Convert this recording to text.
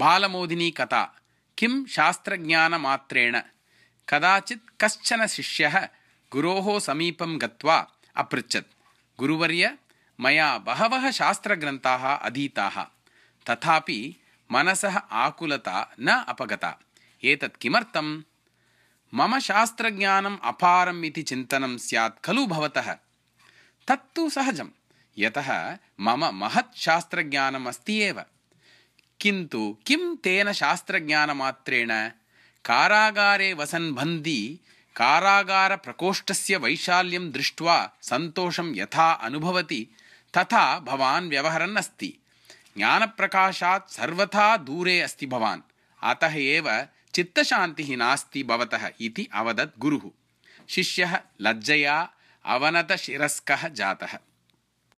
बालमोदिनी कथा। किं शास्त्रज्ञानमात्रेण? कदाचित् कश्चन शिष्यः गुरोः समीपं गत्वा अपृच्छत्। गुरुवर्य मया बहवः शास्त्रग्रन्थाः अधीताः। तथापि मनसः आकुलता न अपगता। एतत् किमर्थम्? मम शास्त्रज्ञानम् अपारम् इति चिन्तनं स्यात् खलु भवतः। तत्तु सहजं यतः मम महत् शास्त्रज्ञानम् अस्ति एव किन्तु किं तेन शास्त्रज्ञानमात्रेण? कारागारे वसन् बन्दी कारागारप्रकोष्ठस्य वैशाल्यं दृष्ट्वा सन्तोषं यथा अनुभवति तथा भवान् व्यवहरन् अस्ति। ज्ञानप्रकाशात् सर्वथा दूरे अस्ति भवान्। अतः एव चित्तशान्तिः नास्ति भवतः इति अवदत् गुरुः। शिष्यः लज्जया अवनतशिरस्कः जातः